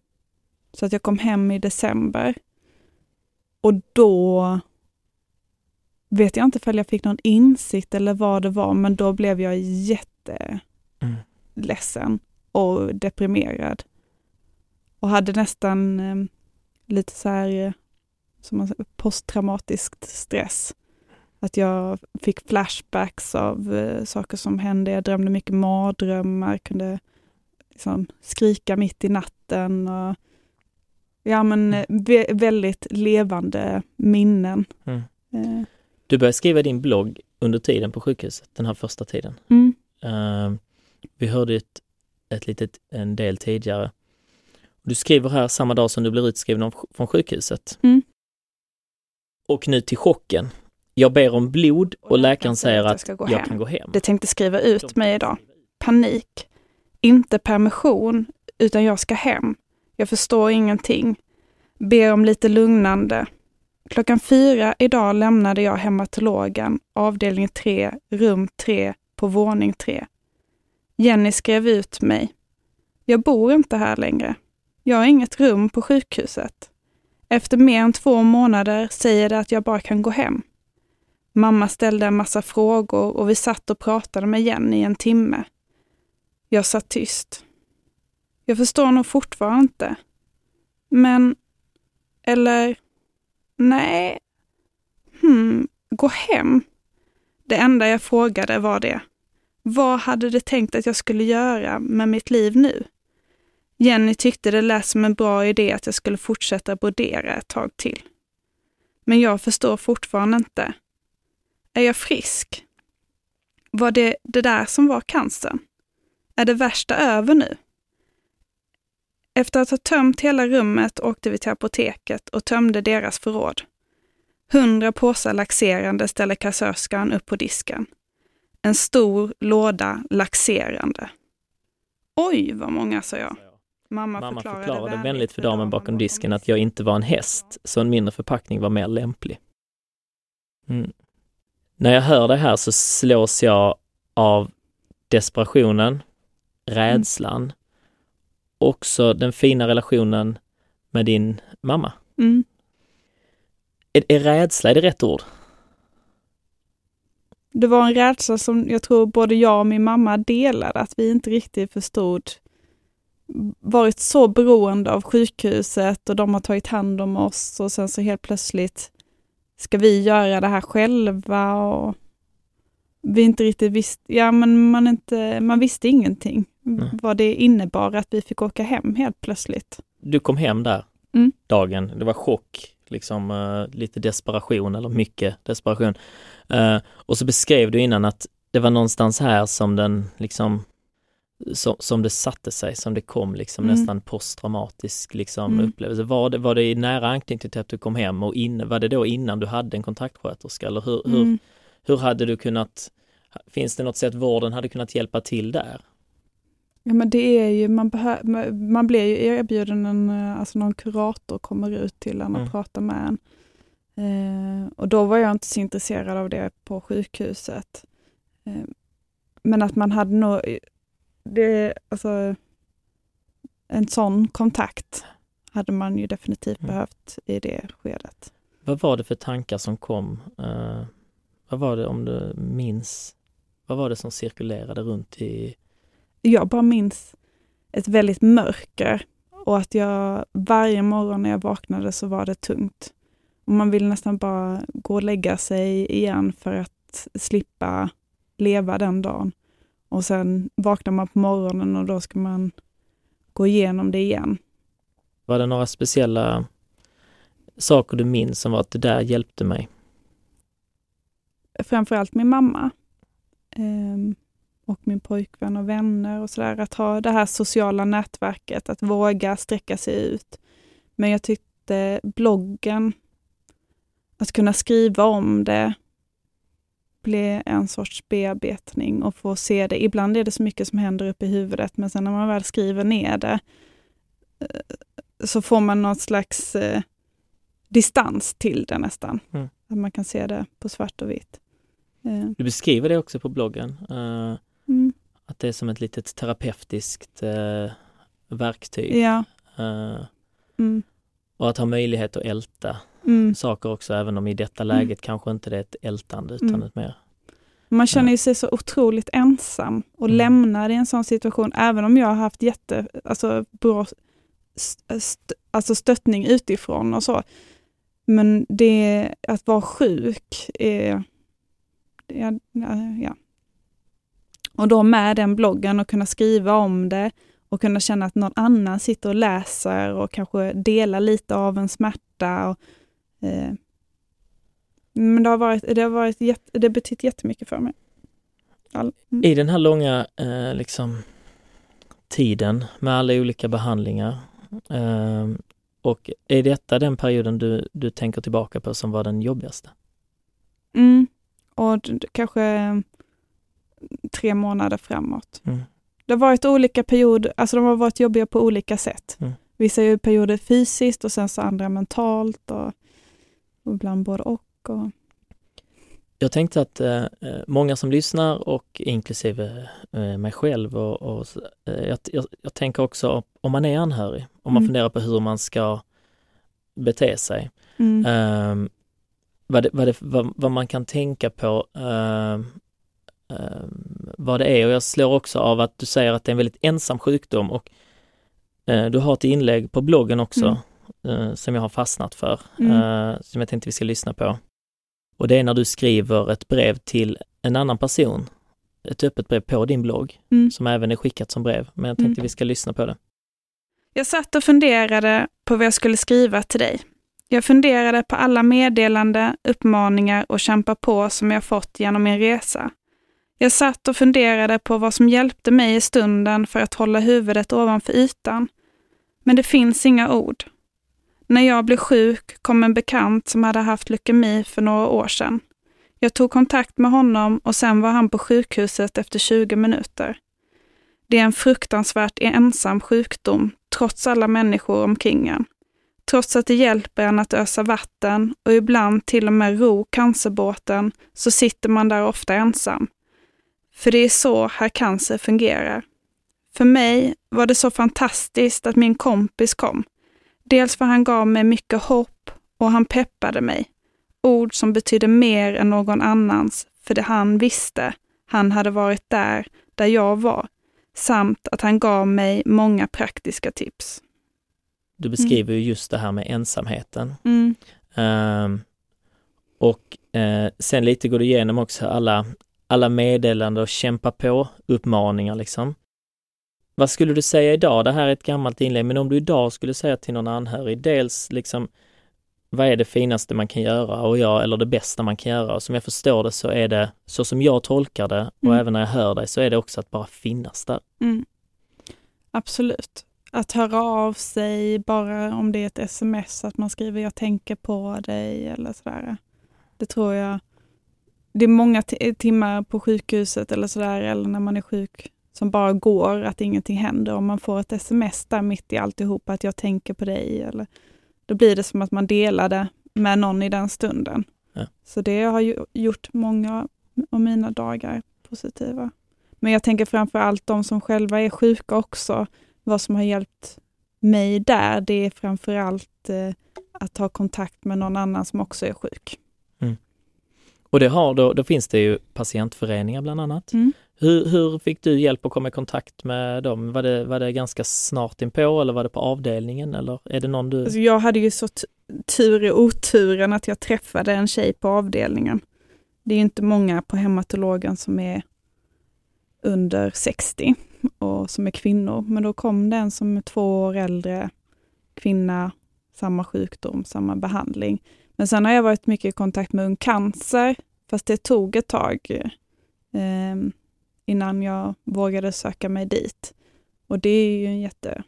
S3: så att jag kom hem i december. Och då vet jag inte ifall jag fick någon insikt eller vad det var, men då blev jag jätteledsen
S2: Mm.
S3: och deprimerad. Och hade nästan eh, lite så här eh, som man säger, posttraumatisk stress. Att jag fick flashbacks av eh, saker som hände. Jag drömde mycket mardrömmar, kunde liksom skrika mitt i natten. Och, ja, men eh, vä- väldigt levande minnen.
S2: Mm. Du började skriva din blogg under tiden på sjukhuset, den här första tiden.
S3: mm,
S2: Eh, vi hörde ett, ett litet, en del tidigare. Du skriver här samma dag som du blir utskriven från sjukhuset.
S3: Mm.
S2: Och nu till chocken. Jag ber om blod och, läkaren säger att jag
S3: hem.
S2: kan gå hem.
S3: Det tänkte skriva ut mig idag. Panik. Inte permission, utan jag ska hem. Jag förstår ingenting. Ber om lite lugnande. Klockan fyra idag lämnade jag hematologen, avdelning 3, rum 3, på våning 3. Jenny skrev ut mig. Jag bor inte här längre. Jag har inget rum på sjukhuset. Efter mer än två månader säger det att jag bara kan gå hem. Mamma ställde en massa frågor och vi satt och pratade med Jenny i en timme. Jag satt tyst. Jag förstår nog fortfarande inte. Men, eller, nej, hmm, gå hem. Det enda jag frågade var det. Vad hade de tänkt att jag skulle göra med mitt liv nu? Jenny tyckte det lät som en bra idé att jag skulle fortsätta brodera ett tag till. Men jag förstår fortfarande inte. Är jag frisk? Var det det där som var cancern? Är det värsta över nu? Efter att ha tömt hela rummet åkte vi till apoteket och tömde deras förråd. Hundra påsar laxerande ställer kassörskan upp på disken. En stor låda laxerande. Oj, vad många, sa jag. Mamma,
S2: Mamma
S3: förklarade,
S2: förklarade vänligt för damen bakom disken att jag inte var en häst, så en mindre förpackning var mer lämplig. Mm. När jag hör det här så slås jag av desperationen, rädslan, också den fina relationen med din mamma.
S3: Mm.
S2: Är, är rädsla, är det rätt ord?
S3: Det var en rädsla som jag tror både jag och min mamma delade, att vi inte riktigt förstod varit så beroende av sjukhuset och de har tagit hand om oss och sen så helt plötsligt ska vi göra det här själva och vi inte riktigt visste, ja men man, inte, man visste ingenting
S2: Mm.
S3: vad det innebar att vi fick åka hem helt plötsligt.
S2: Du kom hem där
S3: Mm.
S2: dagen, det var chock, liksom eh, lite desperation eller mycket desperation. Eh, och så beskrev du innan att det var någonstans här som den liksom som, som det satte sig, som det kom liksom
S3: Mm.
S2: nästan posttraumatisk liksom
S3: Mm.
S2: upplevelse. Var det, var det i nära anknytning till att du kom hem och in, var det då innan du hade en kontaktsköterska eller hur, hur,
S3: Mm.
S2: hur hade du kunnat, finns det något sätt vården hade kunnat hjälpa till där?
S3: Ja men det är ju, man, behö- man- blir ju erbjuden en, eh, alltså någon kurator kommer ut till en och
S2: Mm.
S3: pratar med en. Eh, och då var jag inte så intresserad av det på sjukhuset. Eh, men att man hade nog, det, alltså, en sån kontakt hade man ju definitivt
S2: Mm.
S3: behövt i det skedet.
S2: Vad var det för tankar som kom? Eh, vad var det om du minns? Vad var det som cirkulerade runt i
S3: Jag bara minns ett väldigt mörker och att jag varje morgon när jag vaknade så var det tungt. Och man vill nästan bara gå och lägga sig igen för att slippa leva den dagen. Och sen vaknar man på morgonen och då ska man gå igenom det igen.
S2: Var det några speciella saker du minns som var att det där hjälpte mig?
S3: Framförallt min mamma. Och min pojkvän och vänner och sådär. Att ha det här sociala nätverket, att våga sträcka sig ut. Men jag tyckte bloggen, att kunna skriva om det, bli en sorts bearbetning och få se det. Ibland är det så mycket som händer uppe i huvudet, men sen när man väl skriver ner det eh, så får man något slags eh, distans till det nästan.
S2: Mm.
S3: Att man kan se det på svart och vitt. Eh,
S2: Du beskriver det också på bloggen, eh, det är som ett litet terapeutiskt eh, verktyg.
S3: ja.
S2: Eh,
S3: Mm,
S2: och att ha möjlighet att älta
S3: mm.
S2: saker också, även om i detta läget kanske inte det är ett ältande utan
S3: Mm.
S2: ett mer
S3: Man känner ju sig så otroligt ensam och
S2: Mm.
S3: lämnad i en sån situation, även om jag har haft jätte, alltså, bra st- alltså stöttning utifrån och så. Men det, att vara sjuk är, det ja. Och då med den bloggen och kunna skriva om det och kunna känna att någon annan sitter och läser och kanske delar lite av en smärta. Och, eh, men det har varit, det har varit jätte, det betytt jättemycket för mig. All, mm.
S2: I den här långa eh, liksom, tiden med alla olika behandlingar eh, och är detta den perioden du, du tänker tillbaka på som var den jobbigaste?
S3: Mm. Och kanske tre månader framåt.
S2: Mm.
S3: Det har varit olika perioder, alltså de har varit jobbiga på olika sätt.
S2: Mm.
S3: Vissa är perioder fysiskt och sen så andra mentalt och, och ibland både och. och
S2: Jag tänkte att eh, eh, många som lyssnar och inklusive eh, mig själv och, och eh, jag, jag, jag tänker också om man är anhörig, om man
S3: Mm.
S2: funderar på hur man ska bete sig.
S3: mm.
S2: Ehm, vad, det, vad, det, vad, vad man kan tänka på ehm, vad det är och jag slår också av att du säger att det är en väldigt ensam sjukdom och eh, du har ett inlägg på bloggen också eh, som jag har fastnat för,
S3: Mm.
S2: eh, som jag tänkte vi ska lyssna på. Och det är när du skriver ett brev till en annan person, ett öppet brev på din blogg,
S3: Mm.
S2: som även är skickat som brev, men jag tänkte
S3: Mm.
S2: vi ska lyssna på det.
S3: Jag satt och funderade på vad jag skulle skriva till dig. Jag funderade på alla meddelande, uppmaningar och kämpa på som jag fått genom min resa. Jag satt och funderade på vad som hjälpte mig i stunden för att hålla huvudet ovanför ytan. Men det finns inga ord. När jag blev sjuk kom en bekant som hade haft leukemi för några år sedan. Jag tog kontakt med honom och sen var han på sjukhuset efter 20 minuter. Det är en fruktansvärt ensam sjukdom, trots alla människor omkring en. Trots att det hjälper en att ösa vatten och ibland till och med ro cancerbåten, så sitter man där ofta ensam. För det är så här cancer fungerar. För mig var det så fantastiskt att min kompis kom. Dels för han gav mig mycket hopp och han peppade mig. Ord som betydde mer än någon annans, för det han visste. Han hade varit där, där jag var samt att han gav mig många praktiska tips.
S2: Du beskriver ju just det här med ensamheten.
S3: Mm.
S2: Ehm, och eh, sen lite går du igenom också alla, alla meddelanden och kämpa på uppmaningar liksom. Vad skulle du säga idag? Det här är ett gammalt inlägg, men om du idag skulle säga till någon anhörig, dels liksom vad är det finaste man kan göra och jag, eller det bästa man kan göra? Och som jag förstår det så är det, så som jag tolkar det och
S3: Mm.
S2: även när jag hör dig, så är det också att bara finnas där.
S3: Mm. Absolut. Att höra av sig, bara om det är ett sms, att man skriver jag tänker på dig eller sådär. Det tror jag. Det är många ti- timmar på sjukhuset eller sådär, eller när man är sjuk, som bara går, att ingenting händer. Om man får ett sms där mitt i alltihop, att jag tänker på dig, eller, då blir det som att man delar det med någon i den stunden.
S2: Ja.
S3: Så det har ju gjort många av mina dagar positiva. Men jag tänker framför allt de som själva är sjuka också. Vad som har hjälpt mig där, det är framför allt eh, att ha kontakt med någon annan som också är sjuk.
S2: Och det har då, då finns det ju patientföreningar bland annat.
S3: Mm.
S2: Hur, hur fick du hjälp att komma i kontakt med dem? Var det, var det ganska snart inpå eller var det på avdelningen eller är det någon du...
S3: Alltså jag hade ju så tur i oturen att jag träffade en tjej på avdelningen. Det är inte många på hematologen som är under 60 och som är kvinnor, men då kom det en som är två år äldre, kvinna, samma sjukdom, samma behandling. Men sen har jag varit mycket i kontakt med Ung Cancer, fast det tog ett tag eh, innan jag vågade söka mig dit. Och det är ju en jättebra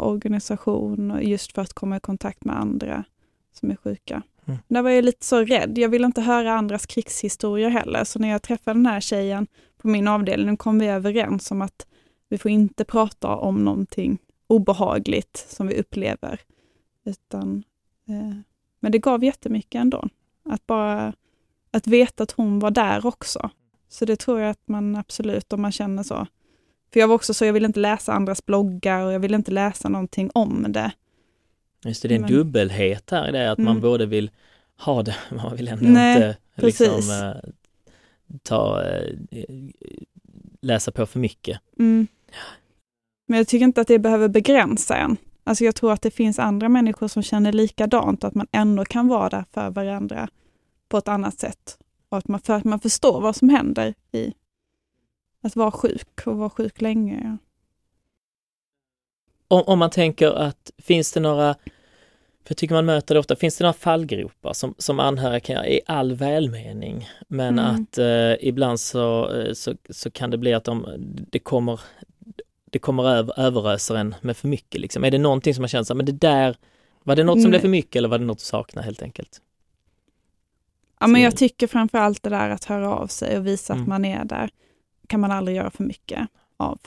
S3: organisation just för att komma i kontakt med andra som är sjuka.
S2: Mm.
S3: Där var jag lite så rädd. Jag ville inte höra andras krigshistorier heller. Så när jag träffade den här tjejen på min avdelning kom vi överens om att vi får inte prata om någonting obehagligt som vi upplever. Utan, men det gav jättemycket ändå. Att bara att veta att hon var där också. Så det tror jag att man absolut, om man känner så. För jag var också så, jag ville inte läsa andras bloggar och jag ville inte läsa någonting om det.
S2: Just det, det är en
S3: Men-
S2: dubbelhet här i det, att man
S3: Mm.
S2: både vill ha det, man vill ändå
S3: Nej,
S2: inte liksom eh, ta, eh, läsa på för mycket.
S3: Mm. Men jag tycker inte att det behöver begränsa en. Alltså jag tror att det finns andra människor som känner likadant att man ändå kan vara där för varandra på ett annat sätt. Och att man, för att man förstår vad som händer i att vara sjuk och vara sjuk länge.
S2: Om, om man tänker att finns det några, för jag tycker man möter det ofta, finns det några fallgropar som, som anhöriga kan göra i all välmening men
S3: Mm.
S2: att eh, ibland så, eh, så, så kan det bli att de, det kommer det kommer över, överöser en med för mycket liksom. Är det någonting som man känner så här, men det där, var det något som
S3: Nej.
S2: blev för mycket eller var det något du saknar helt enkelt?
S3: Ja, men jag tycker framför allt det där att höra av sig och visa
S2: Mm.
S3: att man är där, kan man aldrig göra för mycket av.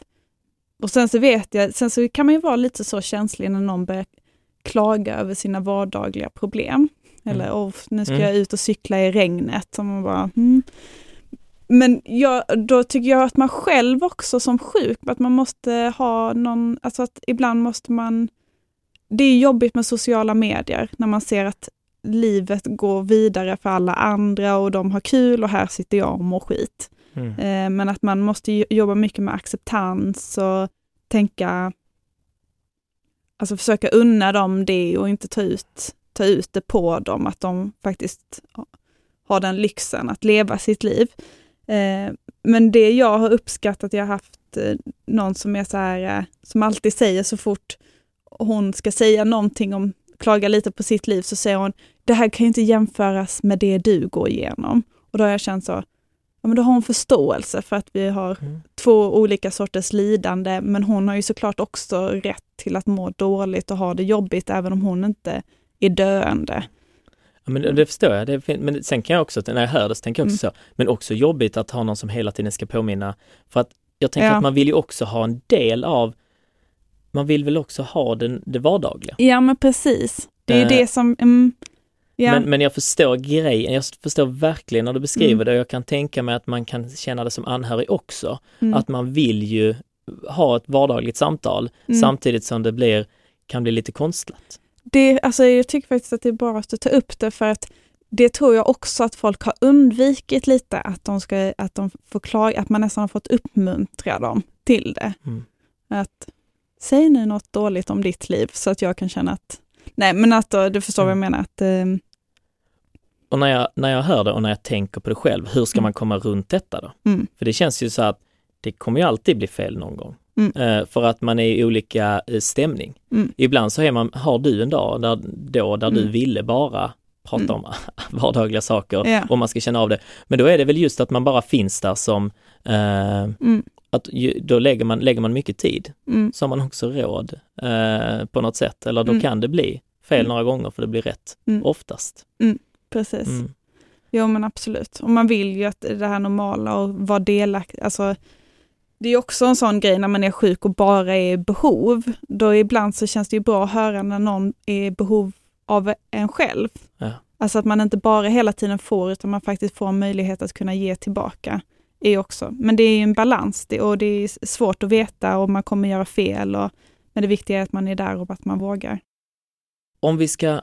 S3: Och sen så vet jag, sen så kan man ju vara lite så känslig när någon börjar klaga över sina vardagliga problem. Eller
S2: Mm.
S3: nu ska
S2: Mm.
S3: jag ut och cykla i regnet. Och man bara, hmm. Men jag, då tycker jag att man själv också som sjuk, att man måste ha någon, alltså att ibland måste man, det är jobbigt med sociala medier när man ser att livet går vidare för alla andra och de har kul och här sitter jag och mår skit.
S2: Mm.
S3: Eh, men att man måste jobba mycket med acceptans och tänka, alltså försöka unna dem det och inte ta ut, ta ut det på dem, att de faktiskt har den lyxen att leva sitt liv. Eh, men det jag har uppskattat, jag har haft eh, någon som är så här, eh, som alltid säger så fort hon ska säga någonting om, klaga lite på sitt liv, så säger hon, det här kan ju inte jämföras med det du går igenom. Och då har jag känt så, ja men då har hon förståelse för att vi har
S2: Mm.
S3: två olika sorters lidande, men hon har ju såklart också rätt till att må dåligt och ha det jobbigt, även om hon inte är döende.
S2: Men det förstår jag, det men sen kan jag också, när jag hör det så tänker jag också
S3: Mm.
S2: så, men också jobbigt att ha någon som hela tiden ska påminna, för att jag tänker
S3: Ja.
S2: att man vill ju också ha en del av, man vill väl också ha den, det vardagliga.
S3: Ja men precis, det är
S2: Eh,
S3: det som, mm, ja.
S2: Men, men jag förstår grejen, jag förstår verkligen när du beskriver
S3: Mm.
S2: det och jag kan tänka mig att man kan känna det som anhörig också,
S3: mm,
S2: att man vill ju ha ett vardagligt samtal
S3: mm.
S2: samtidigt som det blir, kan bli lite konstlat.
S3: Det, alltså jag tycker faktiskt att det är bra att du tar upp det, för att det tror jag också att folk har undvikit lite, att de, ska, att de får klaga, att man nästan har fått uppmuntra dem till det.
S2: Mm.
S3: Att säg nu något dåligt om ditt liv så att jag kan känna att, nej men att du förstår vad jag
S2: Mm.
S3: menar, att eh,
S2: Och när jag, när jag hör det och när jag tänker på det själv, hur ska
S3: Mm.
S2: man komma runt detta då?
S3: mm,
S2: För det känns ju så att det kommer ju alltid bli fel någon gång.
S3: Mm.
S2: Eh, för att man är i olika eh, stämning.
S3: Mm.
S2: Ibland så är man, har du en dag där, då, där du
S3: Mm.
S2: ville bara prata
S3: Mm.
S2: om vardagliga saker
S3: Ja.
S2: och man ska känna av det. Men då är det väl just att man bara finns där som, eh,
S3: mm,
S2: att då lägger man, lägger man mycket tid,
S3: mm,
S2: så har man också råd eh, på något sätt. Eller då kan det bli fel några gånger för det blir rätt, oftast.
S3: precis. Jo men absolut. Och man vill ju att det här normala och vara delaktig, alltså det är också en sån grej när man är sjuk och bara är i behov. Då ibland så känns det ju bra att höra när någon är i behov av en själv.
S2: Ja.
S3: Alltså att man inte bara hela tiden får, utan man faktiskt får möjlighet att kunna ge tillbaka. Är också. Men det är en balans det, och det är svårt att veta och man kommer göra fel. Och, men det viktiga är att man är där och att man vågar.
S2: Om vi ska,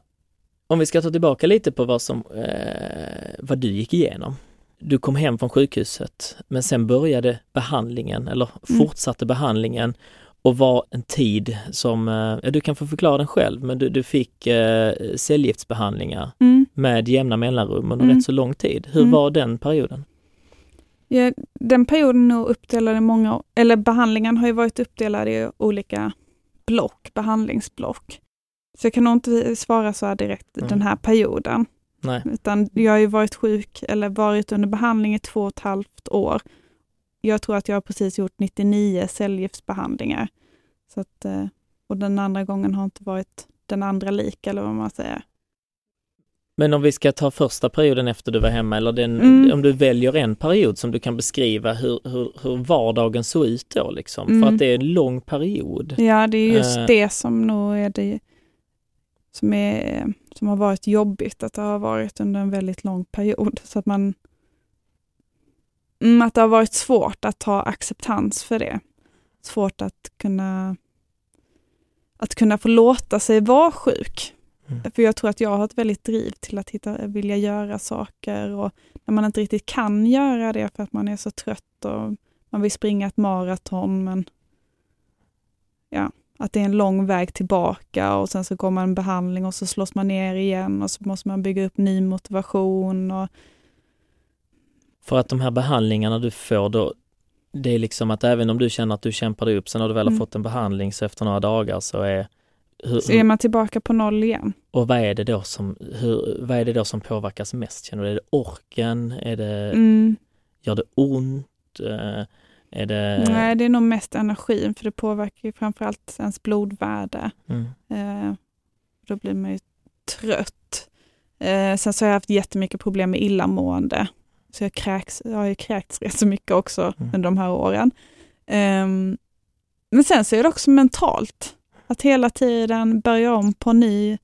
S2: om vi ska ta tillbaka lite på vad som, eh, vad du gick igenom. Du kom hem från sjukhuset, men sen började behandlingen, eller
S3: Mm.
S2: fortsatte behandlingen och var en tid som, eh, ja du kan få förklara den själv, men du, du fick eh, cellgiftsbehandlingar
S3: Mm.
S2: med jämna mellanrum under
S3: Mm.
S2: rätt så lång tid. Hur
S3: Mm.
S2: var den perioden?
S3: Ja, den perioden är uppdelad i många, eller behandlingen har ju varit uppdelad i olika block, behandlingsblock. Så jag kan nog inte svara så här direkt
S2: Mm.
S3: den här perioden.
S2: Nej.
S3: Utan jag har ju varit sjuk eller varit under behandling i två och ett halvt år. Jag tror att jag har precis gjort 99 cellgiftsbehandlingar. Så att, eh, och den andra gången har inte varit den andra lik eller vad man säger.
S2: Men om vi ska ta första perioden efter du var hemma eller den,
S3: Mm.
S2: om du väljer en period som du kan beskriva hur, hur, hur vardagen såg ut då liksom. För
S3: Mm.
S2: att det är en lång period.
S3: Ja, det är just
S2: Eh.
S3: det som nog är det som, är, som har varit jobbigt, att det har varit under en väldigt lång period. Så att man mm, att det har varit svårt att ha acceptans för det. Svårt att kunna att kunna få låta sig vara sjuk.
S2: Mm.
S3: För jag tror att jag har ett väldigt driv till att hitta, vilja göra saker och när man inte riktigt kan göra det för att man är så trött och man vill springa ett maraton men ja, att det är en lång väg tillbaka och sen så går man en behandling och så slås man ner igen och så måste man bygga upp ny motivation. Och,
S2: För att de här behandlingarna du får då, det är liksom att även om du känner att du kämpar dig upp, sen när du väl har
S3: Mm.
S2: fått en behandling så efter några dagar så är hur,
S3: så är man tillbaka på noll igen.
S2: Och vad är det då som, hur, vad är det då som påverkas mest? Känner du, är det orken? Är det,
S3: Mm.
S2: gör det ont? Eh, det...
S3: Nej, det är nog mest energin för det påverkar ju framförallt ens blodvärde.
S2: Mm.
S3: Eh, då blir man ju trött. Eh, sen så har jag haft jättemycket problem med illamående. Så jag, kräks, jag har ju kräkts rätt så mycket också
S2: Mm.
S3: under de här åren. Ehm, men sen så är det också mentalt. Att hela tiden börja om på ny.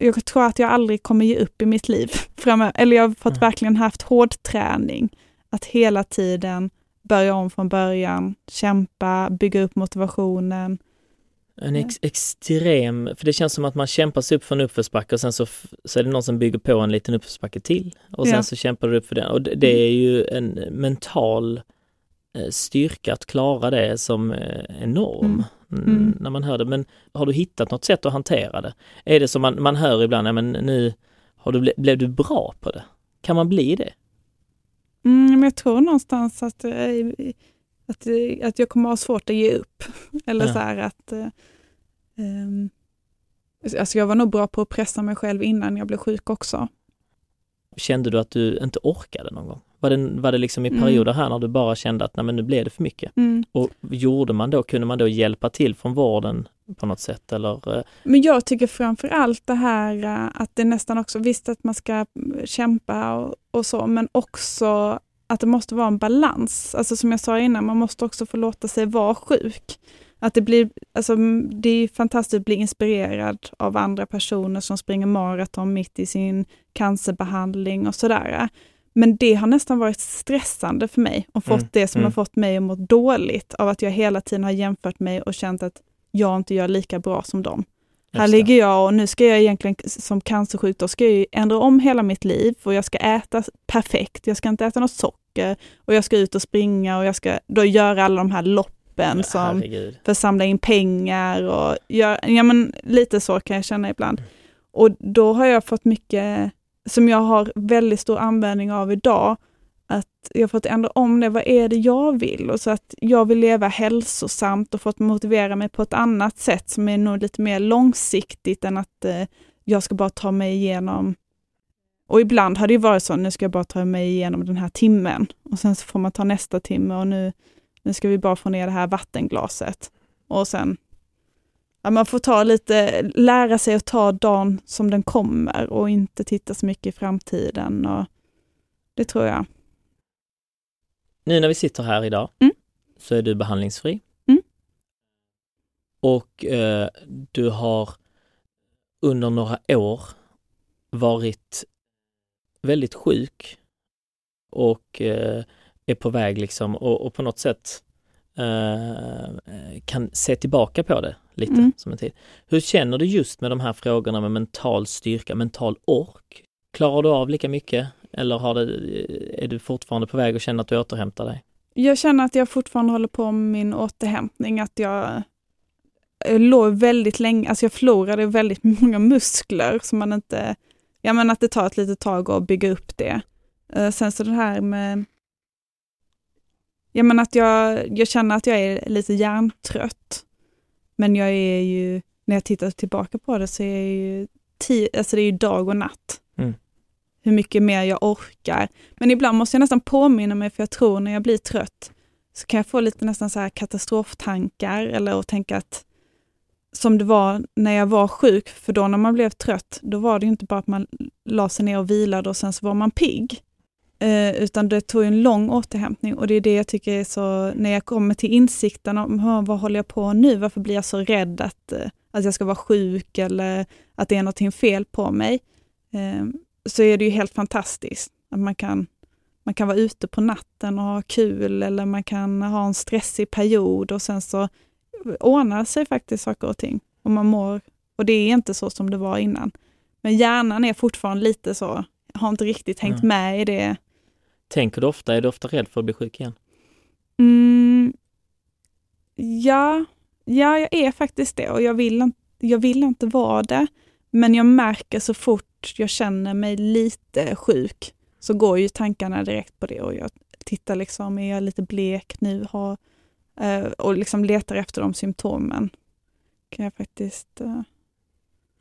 S3: Jag tror att jag aldrig kommer ge upp i mitt liv framöver. Eller jag har fått
S2: Mm.
S3: verkligen haft hård träning. Att hela tiden börja om från början, kämpa, bygga upp motivationen.
S2: En ex, extrem, för det känns som att man kämpar sig upp för en uppförsbacke och sen så, så är det någon som bygger på en liten uppförsbacke till och sen
S3: Ja.
S2: så kämpar du upp för den och det, det är ju en mental eh, styrka att klara det som eh, enorm
S3: Mm.
S2: mm.
S3: Mm.
S2: när man hör det. Men har du hittat något sätt att hantera det? Är det som man, man hör ibland, ja, men nu har du, ble- blev du bra på det? Kan man bli det?
S3: Mm, men jag tror någonstans att, eh, att, eh, att jag kommer ha svårt att ge upp. Eller
S2: Ja.
S3: så här att... ehm, alltså jag var nog bra på att pressa mig själv innan jag blev sjuk också.
S2: Kände du att du inte orkade någon gång? Var det, var det liksom i
S3: Mm.
S2: perioder här när du bara kände att nej men nu blev det för mycket?
S3: Mm.
S2: Och gjorde man då, kunde man då hjälpa till från vården på något sätt eller? eh,
S3: Men jag tycker framför allt det här eh, att det nästan också, visst att man ska mm, kämpa och, och så, men också att det måste vara en balans. Alltså som jag sa innan, man måste också få låta sig vara sjuk. Att det blir, alltså mm, det är fantastiskt att bli inspirerad av andra personer som springer maraton mitt i sin cancerbehandling och sådär. Men det har nästan varit stressande för mig och fått
S2: Mm,
S3: det som
S2: mm.
S3: har fått mig att må dåligt av att jag hela tiden har jämfört mig och känt att jag inte gör lika bra som dem. Här
S2: Just
S3: ligger jag och nu ska jag egentligen som cancersjuk, då ska jag ju ändra om hela mitt liv och jag ska äta perfekt, jag ska inte äta något socker och jag ska ut och springa och jag ska då göra alla de här loppen
S2: Ja,
S3: som
S2: herregud.
S3: för att samla in pengar och gör, ja men lite så kan jag känna ibland. Och då har jag fått mycket som jag har väldigt stor användning av idag, att jag har fått ändra om det, vad är det jag vill? Och så att jag vill leva hälsosamt och fått motivera mig på ett annat sätt som är nog lite mer långsiktigt än att eh, jag ska bara ta mig igenom och ibland har det ju varit så, nu ska jag bara ta mig igenom den här timmen och sen så får man ta nästa timme och nu, nu ska vi bara få ner det här vattenglaset. Och sen, ja, man får ta lite, lära sig att ta dagen som den kommer och inte titta så mycket i framtiden. Och det tror jag.
S2: Nu när vi sitter här idag
S3: Mm.
S2: så är du behandlingsfri.
S3: Mm.
S2: Och eh, du har under några år varit väldigt sjuk och eh, är på väg liksom och, och på något sätt eh, kan se tillbaka på det lite
S3: Mm.
S2: som en tid. Hur känner du just med de här frågorna med mental styrka, mental ork? Klarar du av lika mycket eller har det, är du fortfarande på väg att känna att du återhämtar dig?
S3: Jag känner att jag fortfarande håller på med min återhämtning, att jag, jag låg väldigt länge, alltså jag förlorade väldigt många muskler som man inte, ja men att det tar ett litet tag att bygga upp det. Eh, sen så det här med, ja men att jag, jag känner att jag är lite hjärntrött. Men jag är ju, när jag tittar tillbaka på det så är jag ju, ti, alltså det är ju dag och natt.
S2: Mm.
S3: Hur mycket mer jag orkar. Men ibland måste jag nästan påminna mig, för jag tror när jag blir trött så kan jag få lite nästan så här katastroftankar eller att tänka att som det var när jag var sjuk, för då när man blev trött, då var det inte bara att man la sig ner och vilade och sen så var man pigg. Eh, utan det tog en lång återhämtning och det är det jag tycker är så, när jag kommer till insikten om vad håller jag på nu, varför blir jag så rädd att, eh, att jag ska vara sjuk eller att det är någonting fel på mig, eh, så är det ju helt fantastiskt att man kan, man kan vara ute på natten och ha kul eller man kan ha en stressig period och sen så ordnar sig faktiskt saker och ting. Och man mår, och det är inte så som det var innan. Men hjärnan är fortfarande lite så, har inte riktigt hängt mm. med i det.
S2: Tänker du ofta, är du ofta rädd för att bli sjuk igen?
S3: Mm, ja, ja, jag är faktiskt det och jag vill, jag vill inte vara det. Men jag märker så fort jag känner mig lite sjuk så går ju tankarna direkt på det och jag tittar liksom, är jag lite blek nu? Har, eh, och liksom letar efter de symptomen. Kan jag faktiskt... Eh,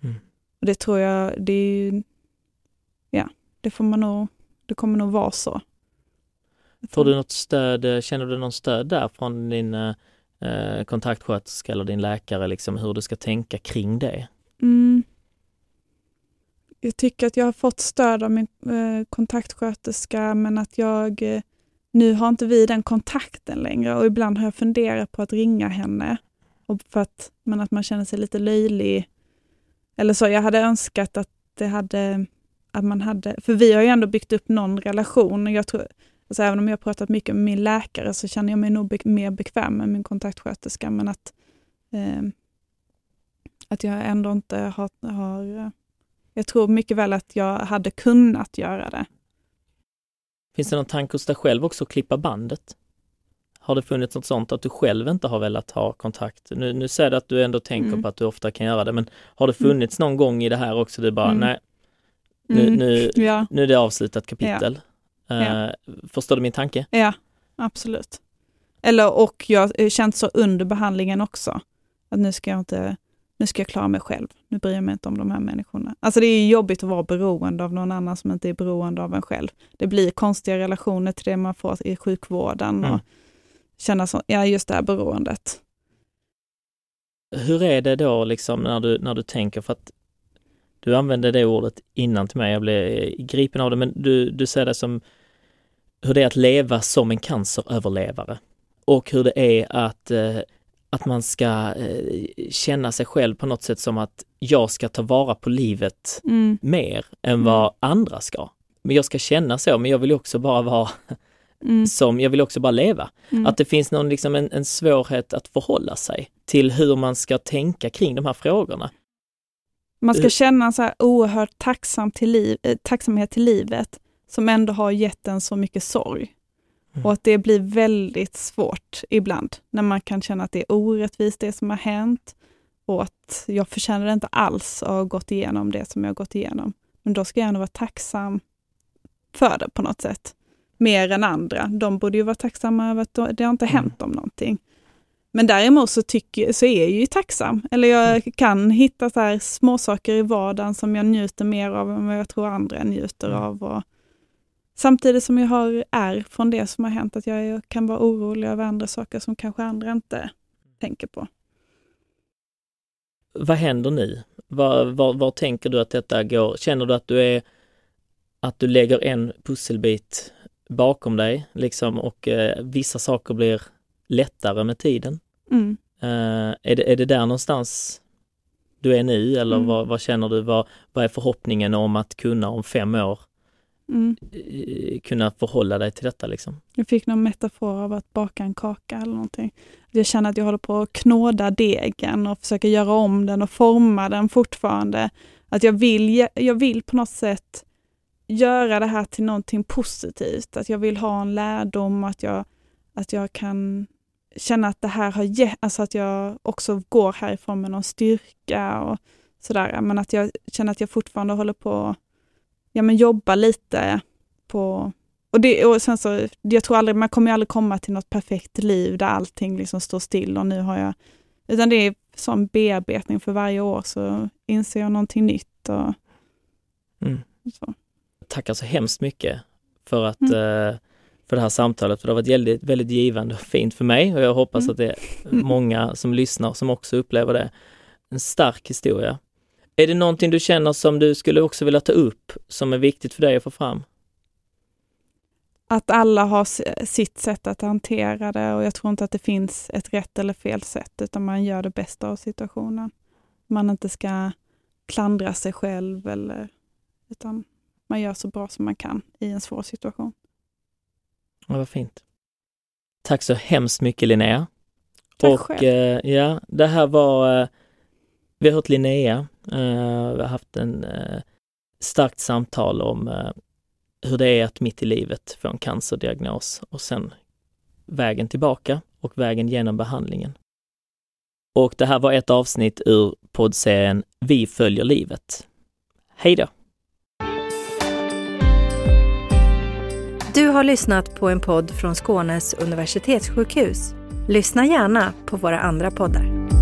S3: mm. och det tror jag, det är ju, ja, det får man nog, det kommer nog vara så.
S2: Får du något stöd, känner du någon stöd där från din eh, kontaktsköterska eller din läkare, liksom hur du ska tänka kring det?
S3: Mm. Jag tycker att jag har fått stöd av min eh, kontaktsköterska, men att jag eh, nu har inte vi den kontakten längre och ibland har jag funderat på att ringa henne. Och för att, men att man känner sig lite löjlig. Eller så, jag hade önskat att det hade, att man hade, för vi har ju ändå byggt upp någon relation och jag tror, alltså även om jag har pratat mycket med min läkare så känner jag mig nog be mer bekväm med min kontaktsköterska, men att, eh, att jag ändå inte har, har, jag tror mycket väl att jag hade kunnat göra det.
S2: Finns det någon tanke hos dig själv också att klippa bandet? Har det funnits något sånt att du själv inte har velat ha kontakt? Nu, nu säger du att du ändå tänker mm. på att du ofta kan göra det, men har det mm. funnits någon gång i det här också du bara, mm. nej, nu, mm. nu, ja. nu är det avslutat kapitel. Ja. Uh, ja. Förstår du min tanke?
S3: Ja, absolut. Eller och jag har känt så under behandlingen också, att nu ska jag inte nu ska jag klara mig själv, nu bryr jag mig inte om de här människorna. Alltså det är jobbigt att vara beroende av någon annan som inte är beroende av en själv. Det blir konstiga relationer till det man får i sjukvården mm. och känna så, ja just det här beroendet.
S2: Hur är det då liksom när du, när du tänker, för att du använde det ordet innan till mig, jag blev gripen av det, men du, du ser det som hur det är att leva som en canceröverlevare och hur det är att eh, att man ska eh, känna sig själv på något sätt som att jag ska ta vara på livet mm. mer än mm. vad andra ska. Men jag ska känna så, men jag vill också bara vara mm. som, jag vill också bara leva. Mm. Att det finns någon, liksom en, en svårighet att förhålla sig till hur man ska tänka kring de här frågorna.
S3: Man ska känna så här oerhört tacksam till liv, eh, tacksamhet till livet som ändå har gett en så mycket sorg. Mm. Och att det blir väldigt svårt ibland, när man kan känna att det är orättvist det som har hänt och att jag förtjänar inte alls att ha gått igenom det som jag har gått igenom. Men då ska jag ändå vara tacksam för det på något sätt. Mer än andra. De borde ju vara tacksamma över att det har inte mm. hänt dem någonting. Men däremot så, tycker, så är jag ju tacksam. Eller jag mm. kan hitta så här småsaker i vardagen som jag njuter mer av än vad jag tror andra njuter mm. av. Och Samtidigt som jag har är från det som har hänt, att jag kan vara orolig över andra saker som kanske andra inte tänker på.
S2: Vad händer nu? Vad, vad, vad tänker du att detta går? Känner du att du är att du lägger en pusselbit bakom dig liksom och eh, vissa saker blir lättare med tiden? Mm. Eh, är, det, är det där någonstans du är nu eller mm. vad, vad, känner du? Vad, vad är förhoppningen om att kunna om fem år mm. kunna förhålla dig till detta liksom.
S3: Jag fick någon metafor av att baka en kaka eller någonting. Jag känner att jag håller på att knåda degen och försöker göra om den och forma den fortfarande. Att jag vill, jag vill på något sätt göra det här till någonting positivt. Att jag vill ha en lärdom, att jag, att jag kan känna att det här har gett, alltså att jag också går härifrån med någon styrka och sådär. Men att jag känner att jag fortfarande håller på ja, men jobba lite på... Och, det, och sen så, jag tror aldrig, man kommer aldrig komma till något perfekt liv där allting liksom står still och nu har jag... Utan det är som bearbetning för varje år så inser jag någonting nytt. Och,
S2: mm. så. Tackar så hemskt mycket för att mm. Eh, för det här samtalet, för det har varit väldigt, väldigt givande och fint för mig och jag hoppas mm. att det är många som lyssnar som också upplever det. en stark historia. Är det någonting du känner som du skulle också vilja ta upp som är viktigt för dig att få fram?
S3: Att alla har sitt sätt att hantera det och jag tror inte att det finns ett rätt eller fel sätt utan man gör det bästa av situationen. Man inte ska klandra sig själv eller utan man gör så bra som man kan i en svår situation.
S2: Ja, vad fint. Tack så hemskt mycket Linnea.
S3: Tack
S2: och
S3: själv.
S2: eh, ja, det här var, eh, vi har hört Linnea, Eh, vi har haft en eh, starkt samtal om eh, hur det är att mitt i livet få en cancerdiagnos och sen vägen tillbaka och vägen genom behandlingen. Och det här var ett avsnitt ur poddserien Vi följer livet. Hej då!
S1: Du har lyssnat på en podd från Skånes universitetssjukhus. Lyssna gärna på våra andra poddar.